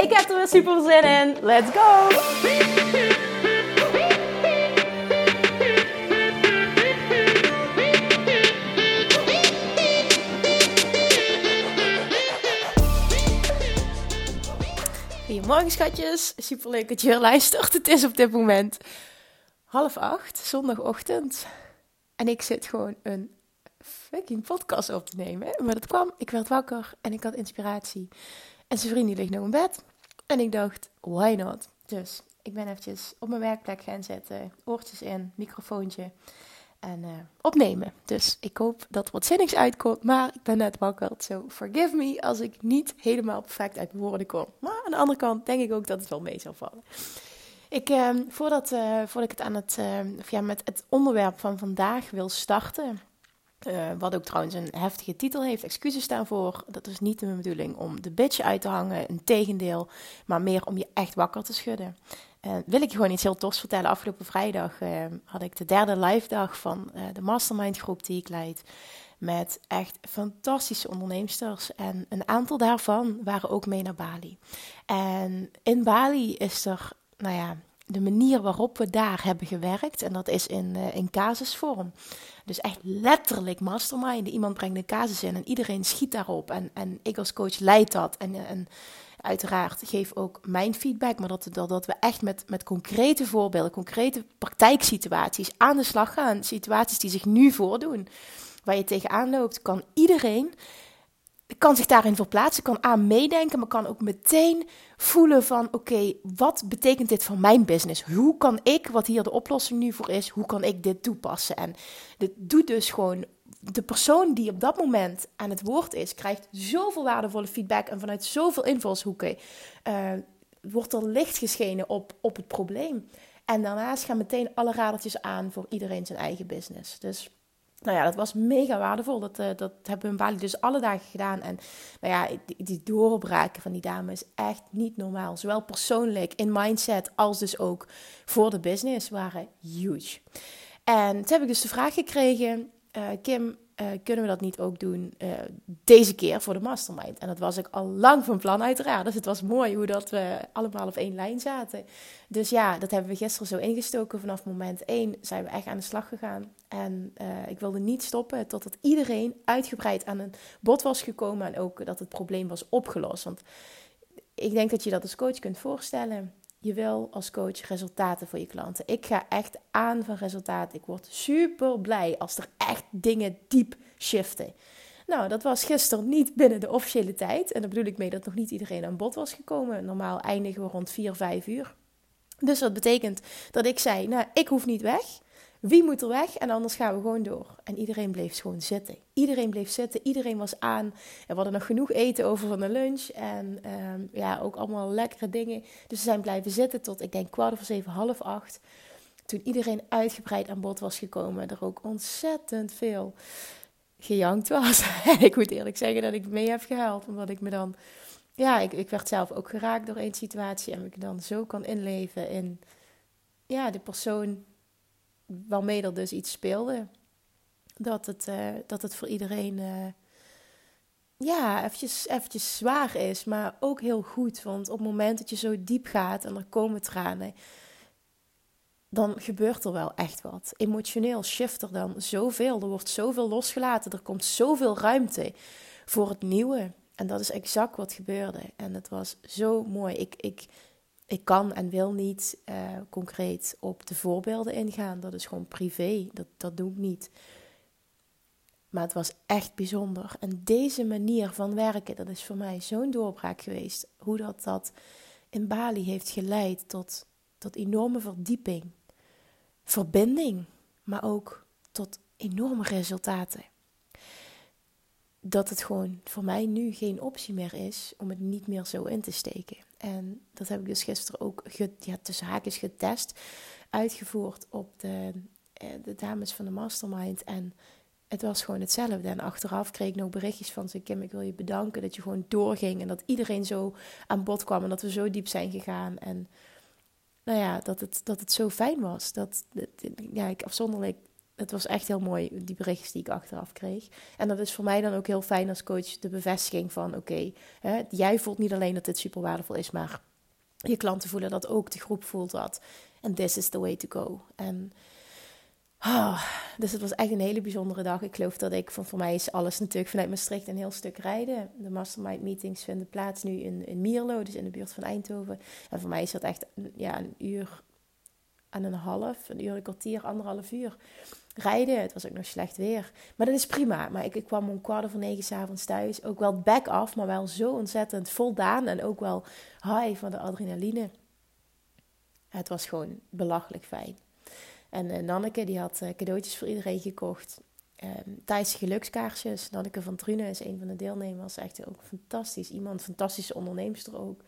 Ik heb er weer super zin in. Let's go! Goedemorgen schatjes. Super leuk dat je weer luistert. Het is op dit moment half acht, zondagochtend. En ik zit gewoon een fucking podcast op te nemen. Maar dat kwam, ik werd wakker en ik had inspiratie. En zijn vriendin ligt nog in bed. En ik dacht, why not? Dus ik ben eventjes op mijn werkplek gaan zitten. Oortjes in, microfoontje. En uh, opnemen. Dus ik hoop dat er wat zinnigs uitkomt. Maar ik ben net wakker. So forgive me als ik niet helemaal perfect uit mijn woorden kom. Maar aan de andere kant denk ik ook dat het wel mee zal vallen. Ik, uh, voordat, uh, voordat ik het aan het, of ja, met het onderwerp van vandaag wil starten, uh, wat ook trouwens een heftige titel heeft, excuses daarvoor. Dat is niet de bedoeling om de bitch uit te hangen, een tegendeel, maar meer om je echt wakker te schudden. Uh, wil ik je gewoon iets heel tofs vertellen. Afgelopen vrijdag uh, had ik de derde live dag van de mastermind groep die ik leid. Met echt fantastische onderneemsters. En een aantal daarvan waren ook mee naar Bali. En in Bali is er, nou ja, de manier waarop we daar hebben gewerkt. En dat is in, in casusvorm. Dus echt letterlijk mastermind. Iemand brengt een casus in en iedereen schiet daarop. En, en ik als coach leid dat. En, en uiteraard geef ook mijn feedback. Maar dat, dat, dat we echt met, met concrete voorbeelden, concrete praktijksituaties aan de slag gaan. Situaties die zich nu voordoen. Waar je tegenaan loopt, kan iedereen kan zich daarin verplaatsen, kan aan meedenken, maar kan ook meteen voelen van oké, wat betekent dit voor mijn business? Hoe kan ik, wat hier de oplossing nu voor is, hoe kan ik dit toepassen? En dit doet dus gewoon de persoon die op dat moment aan het woord is, krijgt zoveel waardevolle feedback en vanuit zoveel invalshoeken uh, wordt er licht geschenen op, op het probleem. En daarnaast gaan meteen alle radertjes aan voor iedereen zijn eigen business. Dus nou ja, dat was mega waardevol. Dat, uh, dat hebben we in Bali dus alle dagen gedaan. En nou ja, die, die doorbraken van die dame is echt niet normaal. Zowel persoonlijk, in mindset, als dus ook voor de business waren huge. En toen heb ik dus de vraag gekregen, uh, Kim, uh, kunnen we dat niet ook doen uh, deze keer voor de mastermind? En dat was ik al lang van plan uiteraard. Dus het was mooi hoe dat we allemaal op één lijn zaten. Dus ja, dat hebben we gisteren zo ingestoken. Vanaf moment één zijn we echt aan de slag gegaan. En uh, ik wilde niet stoppen totdat iedereen uitgebreid aan een bod was gekomen. En ook dat het probleem was opgelost. Want ik denk dat je dat als coach kunt voorstellen je wil als coach resultaten voor je klanten. Ik ga echt aan van resultaten. Ik word super blij als er echt dingen diep shiften. Nou, dat was gisteren niet binnen de officiële tijd. En daar bedoel ik mee dat nog niet iedereen aan bod was gekomen. Normaal eindigen we rond 4, 5 uur. Dus dat betekent dat ik zei, nou, ik hoef niet weg. Wie moet er weg? En anders gaan we gewoon door. En iedereen bleef gewoon zitten. Iedereen bleef zitten. Iedereen was aan. En we hadden nog genoeg eten over van de lunch. En ehm, ja, ook allemaal lekkere dingen. Dus we zijn blijven zitten tot, ik denk, kwart over zeven, half acht. Toen iedereen uitgebreid aan bod was gekomen. Er ook ontzettend veel gejankt was. Ik moet eerlijk zeggen dat ik mee heb gehaald. Omdat ik me dan... Ja, ik, ik werd zelf ook geraakt door één situatie. En ik dan zo kan inleven in... Ja, de persoon waarmee er dus iets speelde. Dat het, uh, dat het voor iedereen uh, ja, eventjes, eventjes zwaar is, maar ook heel goed. Want op het moment dat je zo diep gaat en er komen tranen, dan gebeurt er wel echt wat. Emotioneel shift er dan zoveel. Er wordt zoveel losgelaten. Er komt zoveel ruimte voor het nieuwe. En dat is exact wat gebeurde. En het was zo mooi. Ik, ik, ik kan en wil niet uh, concreet op de voorbeelden ingaan. Dat is gewoon privé. Dat, dat doe ik niet. Maar het was echt bijzonder. En deze manier van werken, dat is voor mij zo'n doorbraak geweest. Hoe dat, dat in Bali heeft geleid tot, tot enorme verdieping, verbinding, maar ook tot enorme resultaten. Dat het gewoon voor mij nu geen optie meer is om het niet meer zo in te steken. En dat heb ik dus gisteren ook tussen haakjes getest, uitgevoerd op de, eh, de dames van de mastermind. En het was gewoon hetzelfde. En achteraf kreeg ik nog berichtjes van ze: Kim, ik wil je bedanken dat je gewoon doorging. En dat iedereen zo aan bod kwam en dat we zo diep zijn gegaan. En nou ja, dat het, dat het zo fijn was. Dat, ja, ik afzonderlijk het was echt heel mooi, die berichtjes die ik achteraf kreeg. En dat is voor mij dan ook heel fijn als coach de bevestiging van: oké, jij voelt niet alleen dat dit super waardevol is, maar je klanten voelen dat ook, de groep voelt dat. En this is the way to go. En oh, dus het was echt een hele bijzondere dag. Ik geloof dat ik, van voor mij is alles natuurlijk vanuit Maastricht een heel stuk rijden. De mastermind meetings vinden plaats nu in, in Mierlo, dus in de buurt van Eindhoven. En voor mij is dat echt ja, een uur en een half, een uur, een kwartier, anderhalf uur rijden. Het was ook nog slecht weer. Maar dat is prima. Maar ik, ik kwam om kwart over negen s'avonds thuis. Ook wel back af, maar wel zo ontzettend voldaan. En ook wel high van de adrenaline. Het was gewoon belachelijk fijn. En uh, Nanneke die had uh, cadeautjes voor iedereen gekocht. Um, gelukskaarsjes. Nanneke van Trune is een van de deelnemers. Echt ook fantastisch. Iemand, fantastische onderneemster ook.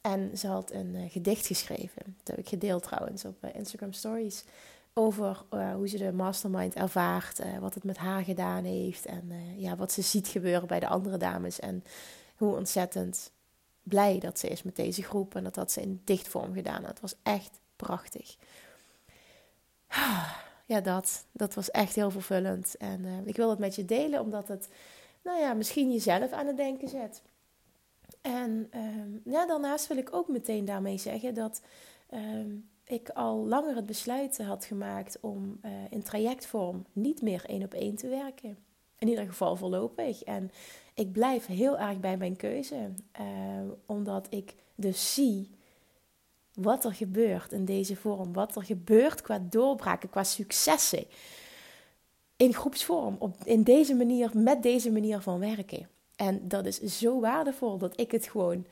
En ze had een uh, gedicht geschreven. Dat heb ik gedeeld trouwens op Instagram Stories over uh, hoe ze de mastermind ervaart, uh, wat het met haar gedaan heeft en uh, ja, wat ze ziet gebeuren bij de andere dames en hoe ontzettend blij dat ze is met deze groep en dat dat ze in dichtvorm gedaan had. Het was echt prachtig. Ja, dat, dat was echt heel vervullend en ik wil het met je delen omdat het, nou ja, misschien jezelf aan het denken zet. En ehm, ja, daarnaast wil ik ook meteen daarmee zeggen dat ehm, ik al langer het besluit had gemaakt om uh, in trajectvorm niet meer één op één te werken. In ieder geval voorlopig. En ik blijf heel erg bij mijn keuze, uh, omdat ik dus zie wat er gebeurt in deze vorm, wat er gebeurt qua doorbraken, qua successen. In groepsvorm, op, in deze manier, met deze manier van werken. En dat is zo waardevol dat ik het gewoon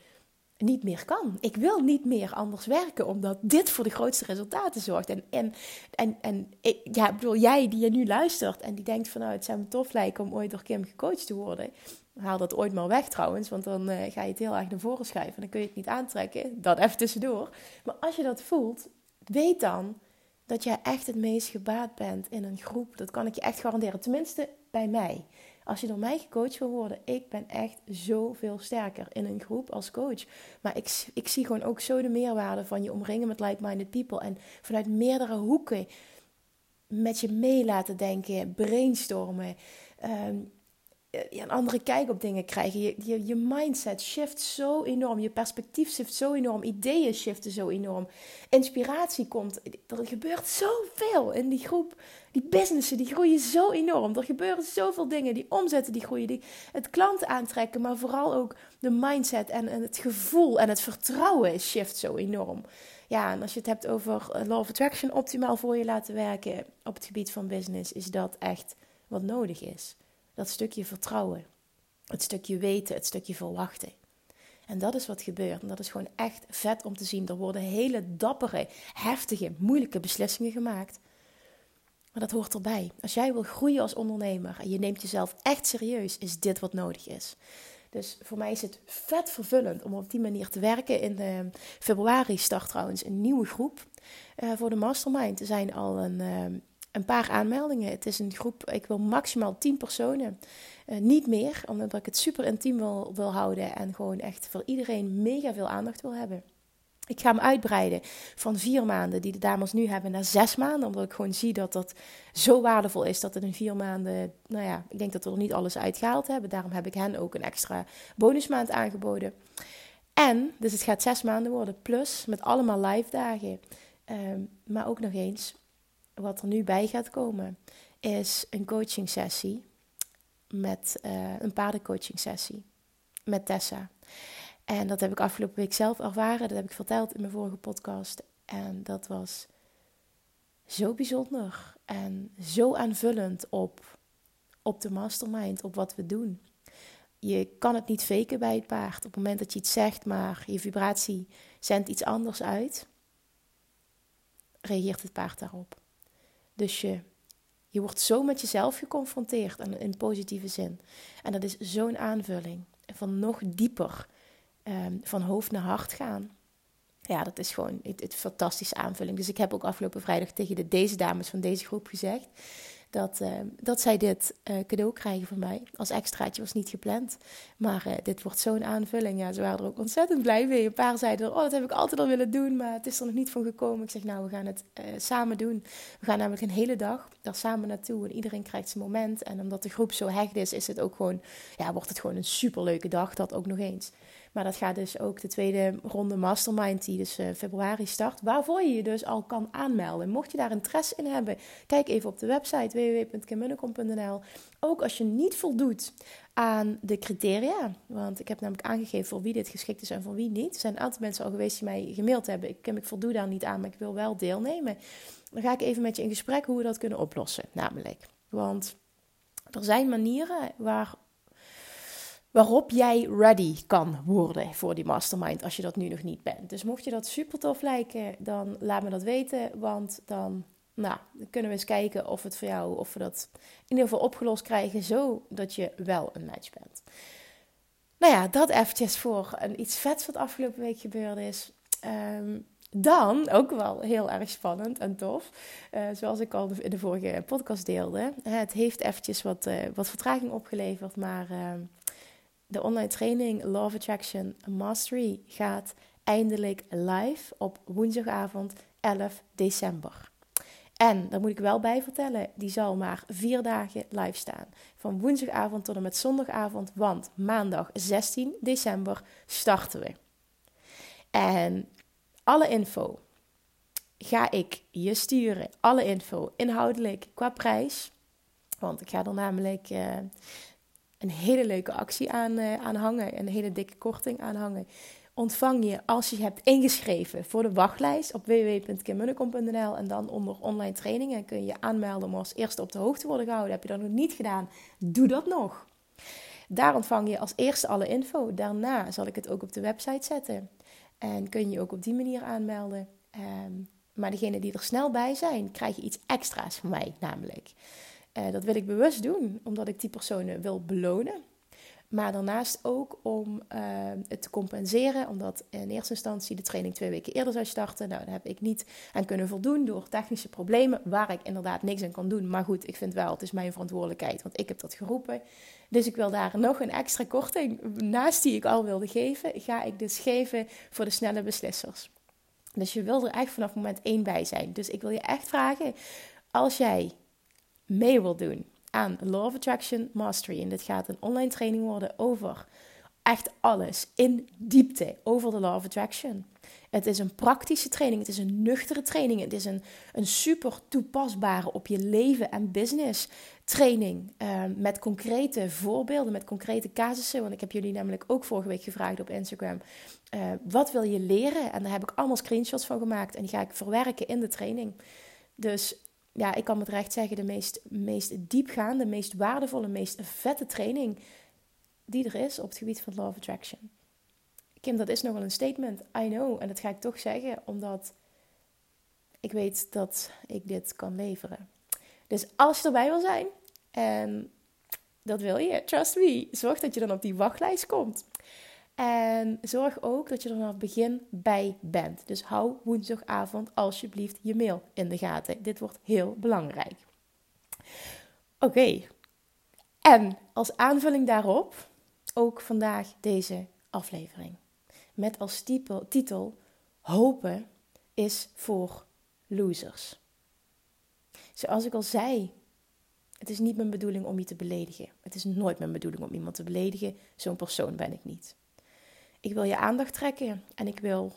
niet meer kan. Ik wil niet meer anders werken, omdat dit voor de grootste resultaten zorgt. En, en, en, en ik, ja, bedoel, jij die je nu luistert en die denkt van nou, het zou me tof lijken om ooit door Kim gecoacht te worden. Haal dat ooit maar weg trouwens, want dan uh, ga je het heel erg naar voren schuiven. En dan kun je het niet aantrekken. Dat even tussendoor. Maar als je dat voelt, weet dan dat jij echt het meest gebaat bent in een groep. Dat kan ik je echt garanderen. Tenminste, bij mij. Als je door mij gecoacht wil worden, ik ben echt zoveel sterker in een groep als coach. Maar ik, ik zie gewoon ook zo de meerwaarde van je omringen met like-minded people. En vanuit meerdere hoeken met je mee laten denken, brainstormen. Um, een andere kijk op dingen krijgen. Je, je, mindset shift zo enorm. Je perspectief shift zo enorm. Ideeën shiften zo enorm. Inspiratie komt. Er gebeurt zoveel in die groep. Die businessen die groeien zo enorm. Er gebeuren zoveel dingen. Die omzetten die groeien. Die het klanten aantrekken. Maar vooral ook de mindset en, en het gevoel en het vertrouwen shift zo enorm. Ja, en als je het hebt over eh, Law of Attraction optimaal voor je laten werken op het gebied van business, is dat echt wat nodig is. Dat stukje vertrouwen. Het stukje weten, het stukje verwachten. En dat is wat gebeurt. En dat is gewoon echt vet om te zien. Er worden hele dappere, heftige, moeilijke beslissingen gemaakt. Maar dat hoort erbij. Als jij wil groeien als ondernemer en je neemt jezelf echt serieus, is dit wat nodig is. Dus voor mij is het vet vervullend om op die manier te werken. In uh, februari start trouwens een nieuwe groep uh, voor de mastermind. Er zijn al een, uh, een paar aanmeldingen. Het is een groep, ik wil maximaal 10 personen. Uh, niet meer, omdat ik het super intiem wil, wil houden en gewoon echt voor iedereen mega veel aandacht wil hebben. Ik ga hem uitbreiden van vier maanden, die de dames nu hebben, naar zes maanden. Omdat ik gewoon zie dat dat zo waardevol is dat het in vier maanden, nou ja, ik denk dat we er niet alles uitgehaald hebben. Daarom heb ik hen ook een extra bonusmaand aangeboden. En, dus het gaat zes maanden worden, plus met allemaal live dagen. Um, maar ook nog eens, wat er nu bij gaat komen, is een coaching sessie met uh, een paardencoaching sessie met Tessa. En dat heb ik afgelopen week zelf ervaren. Dat heb ik verteld in mijn vorige podcast. En dat was zo bijzonder en zo aanvullend op, op de mastermind, op wat we doen. Je kan het niet faken bij het paard. Op het moment dat je iets zegt, maar je vibratie zendt iets anders uit, reageert het paard daarop. Dus je, je wordt zo met jezelf geconfronteerd in positieve zin. En dat is zo'n aanvulling van nog dieper ehm, van hoofd naar hart gaan. Ja, dat is gewoon een fantastische aanvulling. Dus ik heb ook afgelopen vrijdag tegen de, deze dames van deze groep gezegd dat, uh, dat zij dit uh, cadeau krijgen van mij. Als extraatje was niet gepland. Maar uh, dit wordt zo'n aanvulling. Ja, ze waren er ook ontzettend blij mee. Een paar zeiden, oh, dat heb ik altijd al willen doen, maar het is er nog niet van gekomen. Ik zeg, nou, we gaan het samen doen. We gaan namelijk een hele dag daar samen naartoe. En iedereen krijgt zijn moment. En omdat de groep zo hecht is, is het ook gewoon, ja, wordt het gewoon een superleuke dag. Dat ook nog eens. Maar dat gaat dus ook de tweede ronde mastermind, die dus uh, februari start. Waarvoor je je dus al kan aanmelden. Mocht je daar interesse in hebben, kijk even op de website www.kimmunnekom.nl. Ook als je niet voldoet aan de criteria. Want ik heb namelijk aangegeven voor wie dit geschikt is en voor wie niet. Er zijn een aantal mensen al geweest die mij gemaild hebben. Ik, ik voldoe daar niet aan, maar ik wil wel deelnemen. Dan ga ik even met je in gesprek hoe we dat kunnen oplossen. Namelijk, want er zijn manieren waar waarop jij ready kan worden voor die mastermind als je dat nu nog niet bent. Dus mocht je dat super tof lijken, dan laat me dat weten, want dan, nou, dan kunnen we eens kijken of het voor jou, of we dat in ieder geval opgelost krijgen, zodat je wel een match bent. Nou ja, dat eventjes voor een iets vets wat afgelopen week gebeurd is. Ehm, dan, ook wel heel erg spannend en tof, uh, zoals ik al in de vorige podcast deelde. Het heeft eventjes wat, uh, wat vertraging opgeleverd, maar ehm, de online training Love Attraction Mastery gaat eindelijk live op woensdagavond 11 december. En daar moet ik wel bij vertellen, die zal maar vier dagen live staan. Van woensdagavond tot en met zondagavond, want maandag 16 december starten we. En alle info ga ik je sturen. Alle info inhoudelijk qua prijs. Want ik ga er namelijk uh, een hele leuke actie aan, uh, aan hangen. Een hele dikke korting aan hangen. Ontvang je als je hebt ingeschreven voor de wachtlijst op www.kimmunnekom.nl en dan onder online trainingen kun je je aanmelden om als eerste op de hoogte worden gehouden. Heb je dat nog niet gedaan? Doe dat nog. Daar ontvang je als eerste alle info. Daarna zal ik het ook op de website zetten. En kun je je ook op die manier aanmelden. Um, maar degene die er snel bij zijn, krijgen iets extra's van mij namelijk. Uh, dat wil ik bewust doen, omdat ik die personen wil belonen. Maar daarnaast ook om uh, het te compenseren, omdat in eerste instantie de training twee weken eerder zou starten. Nou, daar heb ik niet aan kunnen voldoen door technische problemen, waar ik inderdaad niks aan kan doen. Maar goed, ik vind wel, het is mijn verantwoordelijkheid, want ik heb dat geroepen. Dus ik wil daar nog een extra korting, naast die ik al wilde geven, ga ik dus geven voor de snelle beslissers. Dus je wil er echt vanaf moment één bij zijn. Dus ik wil je echt vragen, als jij mee wil doen aan Law of Attraction Mastery. En dit gaat een online training worden over echt alles in diepte over de Law of Attraction. Het is een praktische training, het is een nuchtere training, het is een, een super toepasbare op je leven en business training. Uh, met concrete voorbeelden, met concrete casussen. Want ik heb jullie namelijk ook vorige week gevraagd op Instagram. Uh, wat wil je leren? En daar heb ik allemaal screenshots van gemaakt en die ga ik verwerken in de training. Dus ja, ik kan met recht zeggen, de meest, meest diepgaande, meest waardevolle, meest vette training die er is op het gebied van Law of Attraction. Kim, dat is nogal een statement, I know. En dat ga ik toch zeggen, omdat ik weet dat ik dit kan leveren. Dus als je erbij wil zijn, en dat wil je, trust me, zorg dat je dan op die wachtlijst komt. En zorg ook dat je er vanaf het begin bij bent. Dus hou woensdagavond alsjeblieft je mail in de gaten. Dit wordt heel belangrijk. Oké. En als aanvulling daarop ook vandaag deze aflevering. Met als titel, titel Hopen is voor losers. Zoals ik al zei, het is niet mijn bedoeling om je te beledigen. Het is nooit mijn bedoeling om iemand te beledigen. Zo'n persoon ben ik niet. Ik wil je aandacht trekken en ik wil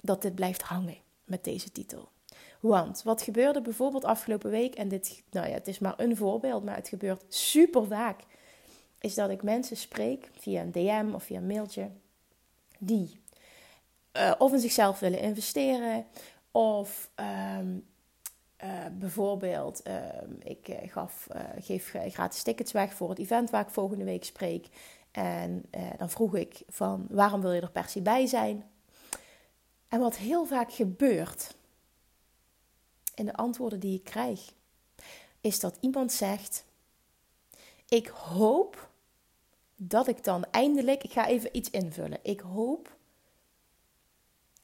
dat dit blijft hangen met deze titel. Want wat gebeurde bijvoorbeeld afgelopen week, en dit, nou ja, het is maar een voorbeeld, maar het gebeurt super vaak, is dat ik mensen spreek via een DM of via een mailtje, die uh, of in zichzelf willen investeren, of um, uh, bijvoorbeeld, uh, ik gaf, geef gratis tickets weg voor het event waar ik volgende week spreek. En eh, dan vroeg ik van waarom wil je er per se bij zijn? En wat heel vaak gebeurt in de antwoorden die ik krijg, is dat iemand zegt: Ik hoop dat ik dan eindelijk, ik ga even iets invullen. Ik hoop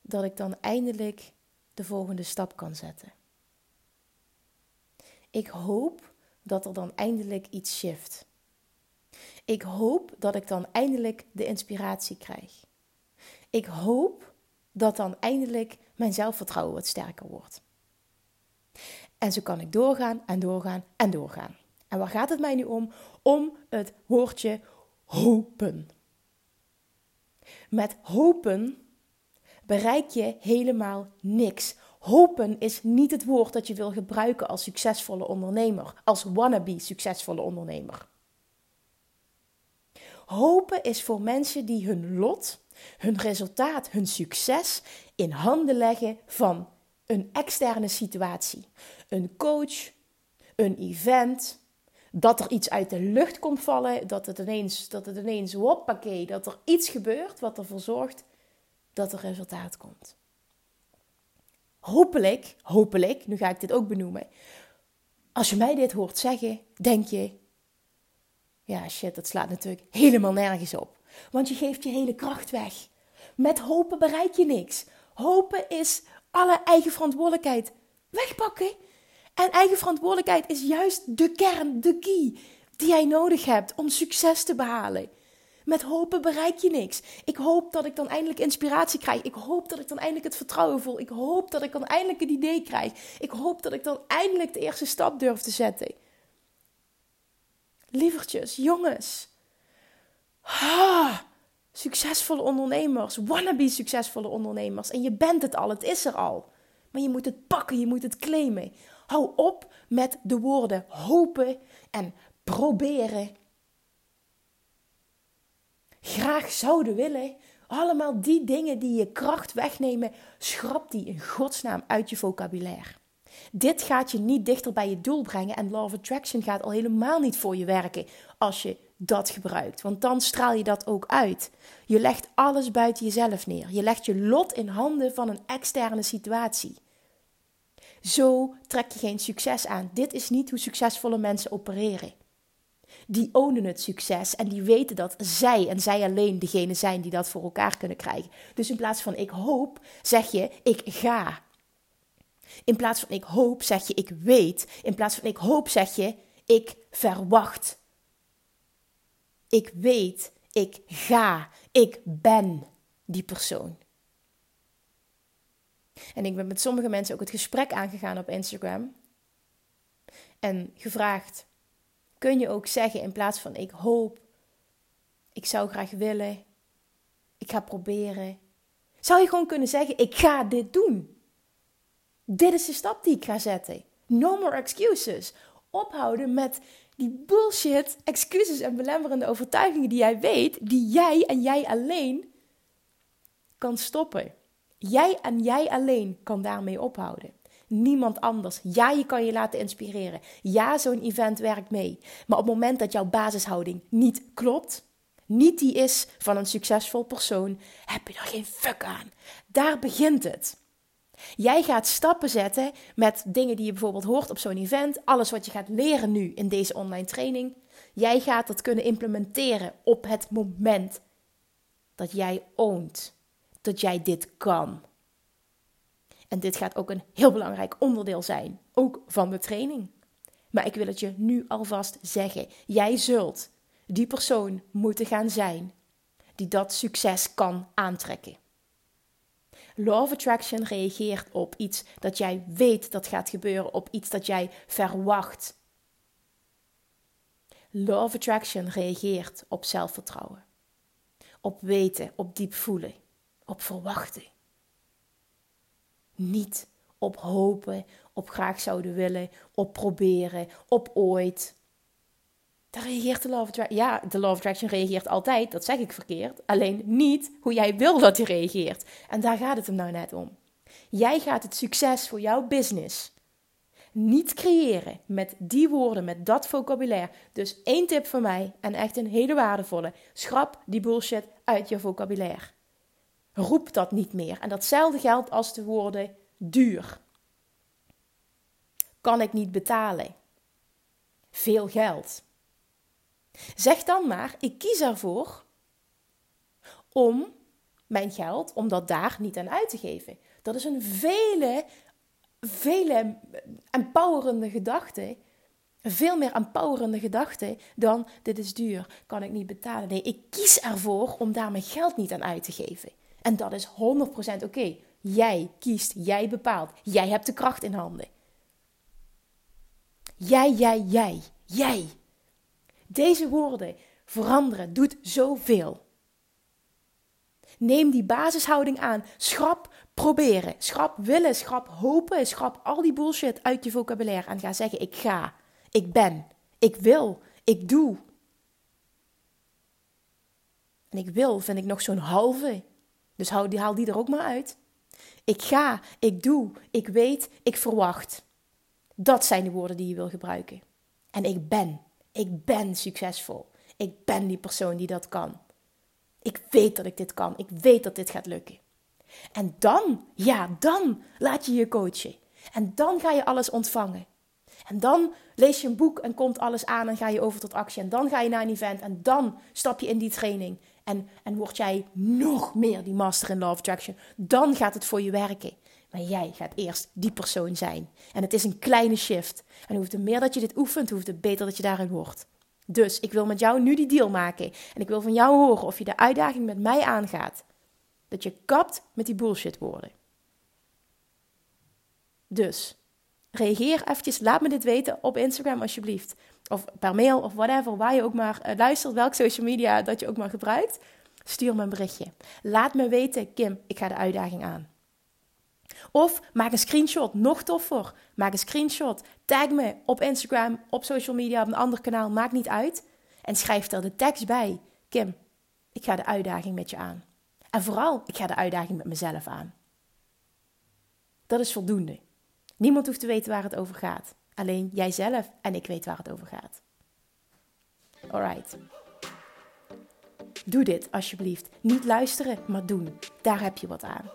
dat ik dan eindelijk de volgende stap kan zetten. Ik hoop dat er dan eindelijk iets shift. Ik hoop dat ik dan eindelijk de inspiratie krijg. Ik hoop dat dan eindelijk mijn zelfvertrouwen wat sterker wordt. En zo kan ik doorgaan en doorgaan en doorgaan. En waar gaat het mij nu om? Om het woordje hopen. Met hopen bereik je helemaal niks. Hopen is niet het woord dat je wil gebruiken als succesvolle ondernemer, als wannabe succesvolle ondernemer. Hopen is voor mensen die hun lot, hun resultaat, hun succes in handen leggen van een externe situatie. Een coach, een event, dat er iets uit de lucht komt vallen, dat het ineens, dat het ineens hoppakee, dat er iets gebeurt wat ervoor zorgt dat er resultaat komt. Hopelijk, hopelijk, nu ga ik dit ook benoemen. Als je mij dit hoort zeggen, denk je, ja shit, dat slaat natuurlijk helemaal nergens op. Want je geeft je hele kracht weg. Met hopen bereik je niks. Hopen is alle eigen verantwoordelijkheid wegpakken. En eigen verantwoordelijkheid is juist de kern, de key die jij nodig hebt om succes te behalen. Met hopen bereik je niks. Ik hoop dat ik dan eindelijk inspiratie krijg. Ik hoop dat ik dan eindelijk het vertrouwen voel. Ik hoop dat ik dan eindelijk een idee krijg. Ik hoop dat ik dan eindelijk de eerste stap durf te zetten. Lievertjes, jongens. Ha, succesvolle ondernemers, wannabe succesvolle ondernemers. En je bent het al, het is er al. Maar je moet het pakken, je moet het claimen. Hou op met de woorden hopen en proberen graag zouden willen. Allemaal die dingen die je kracht wegnemen, schrap die in godsnaam uit je vocabulaire. Dit gaat je niet dichter bij je doel brengen en Law of Attraction gaat al helemaal niet voor je werken als je dat gebruikt. Want dan straal je dat ook uit. Je legt alles buiten jezelf neer. Je legt je lot in handen van een externe situatie. Zo trek je geen succes aan. Dit is niet hoe succesvolle mensen opereren die ownen het succes en die weten dat zij en zij alleen degene zijn die dat voor elkaar kunnen krijgen. Dus in plaats van ik hoop, zeg je ik ga. In plaats van ik hoop, zeg je ik weet. In plaats van ik hoop, zeg je ik verwacht. Ik weet, ik ga, ik ben die persoon. En ik ben met sommige mensen ook het gesprek aangegaan op Instagram. En gevraagd: kun je ook zeggen in plaats van ik hoop, ik zou graag willen, ik ga proberen. Zou je gewoon kunnen zeggen ik ga dit doen. Dit is de stap die ik ga zetten. No more excuses. Ophouden met die bullshit excuses en belemmerende overtuigingen die jij weet, die jij en jij alleen kan stoppen. Jij en jij alleen kan daarmee ophouden niemand anders. Ja, je kan je laten inspireren. Ja, zo'n event werkt mee. Maar op het moment dat jouw basishouding niet klopt, niet die is van een succesvol persoon, heb je er geen fuck aan. Daar begint het. Jij gaat stappen zetten met dingen die je bijvoorbeeld hoort op zo'n event, alles wat je gaat leren nu in deze online training. Jij gaat dat kunnen implementeren op het moment dat jij oont dat jij dit kan. En dit gaat ook een heel belangrijk onderdeel zijn, ook van de training. Maar ik wil het je nu alvast zeggen. Jij zult die persoon moeten gaan zijn die dat succes kan aantrekken. Law of Attraction reageert op iets dat jij weet dat gaat gebeuren, op iets dat jij verwacht. Law of Attraction reageert op zelfvertrouwen, op weten, op diep voelen, op verwachten. Niet op hopen, op graag zouden willen, op proberen, op ooit. Daar reageert de Love Attraction. Ja, de Love Attraction reageert altijd, dat zeg ik verkeerd. Alleen niet hoe jij wil dat hij reageert. En daar gaat het hem nou net om. Jij gaat het succes voor jouw business niet creëren met die woorden, met dat vocabulaire. Dus één tip van mij en echt een hele waardevolle: schrap die bullshit uit je vocabulaire. Roep dat niet meer. En datzelfde geldt als de woorden duur. Kan ik niet betalen. Veel geld. Zeg dan maar, ik kies ervoor om mijn geld, om dat daar niet aan uit te geven. Dat is een vele, vele empowerende gedachte. Veel meer empowerende gedachte dan dit is duur, kan ik niet betalen. Nee, ik kies ervoor om daar mijn geld niet aan uit te geven. En dat is 100% oké. Jij kiest, jij bepaalt. Jij hebt de kracht in handen. Jij, jij, jij, jij. Deze woorden veranderen doet zoveel. Neem die basishouding aan. Schrap proberen. Schrap willen. Schrap hopen. Schrap al die bullshit uit je vocabulaire. En ga zeggen: Ik ga. Ik ben. Ik wil. Ik doe. En ik wil vind ik nog zo'n halve. Dus haal die, haal die er ook maar uit. Ik ga. Ik doe. Ik weet. Ik verwacht. Dat zijn de woorden die je wil gebruiken. En ik ben. Ik ben succesvol. Ik ben die persoon die dat kan. Ik weet dat ik dit kan. Ik weet dat dit gaat lukken. En dan, ja, dan laat je je coachen. En dan ga je alles ontvangen. En dan lees je een boek en komt alles aan en ga je over tot actie. En dan ga je naar een event en dan stap je in die training. En, en word jij nog meer die master in Law of Attraction. Dan gaat het voor je werken. Maar jij gaat eerst die persoon zijn. En het is een kleine shift. En hoe meer dat je dit oefent, hoe beter dat je daarin wordt. Dus ik wil met jou nu die deal maken. En ik wil van jou horen of je de uitdaging met mij aangaat. Dat je kapt met die bullshit woorden. Dus reageer eventjes, laat me dit weten op Instagram alsjeblieft. Of per mail of whatever, waar je ook maar uh, luistert, welk social media dat je ook maar gebruikt. Stuur me een berichtje. Laat me weten, Kim, ik ga de uitdaging aan. Of maak een screenshot, nog toffer. Maak een screenshot, tag me op Instagram, op social media, op een ander kanaal, maakt niet uit. En schrijf er de tekst bij. Kim, ik ga de uitdaging met je aan. En vooral, ik ga de uitdaging met mezelf aan. Dat is voldoende. Niemand hoeft te weten waar het over gaat. Alleen jijzelf en ik weet waar het over gaat. Alright. Doe dit alsjeblieft. Niet luisteren, maar doen. Daar heb je wat aan.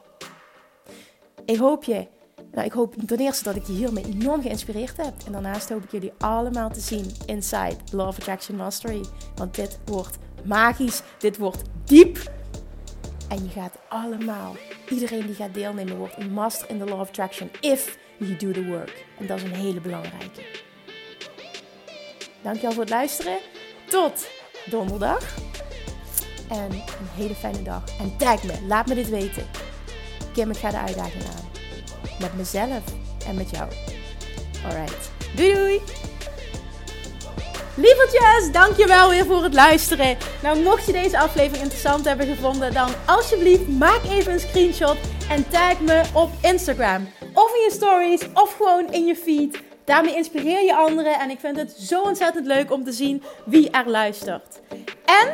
Ik hoop je, nou, ik hoop ten eerste dat ik je hiermee enorm geïnspireerd heb. En daarnaast hoop ik jullie allemaal te zien inside Love Attraction Mastery. Want dit wordt magisch, dit wordt diep. En je gaat allemaal, iedereen die gaat deelnemen, wordt een master in the Law of Attraction. If you do the work. En dat is een hele belangrijke. Dankjewel voor het luisteren. Tot donderdag. En een hele fijne dag. En tag me, laat me dit weten. Kim, ik ga de uitdaging aan. Met mezelf en met jou. Alright. Doei doei! Lievertjes, dankjewel weer voor het luisteren. Nou, mocht je deze aflevering interessant hebben gevonden, dan alsjeblieft maak even een screenshot en tag me op Instagram. Of in je stories, of gewoon in je feed. Daarmee inspireer je anderen en ik vind het zo ontzettend leuk om te zien wie er luistert. En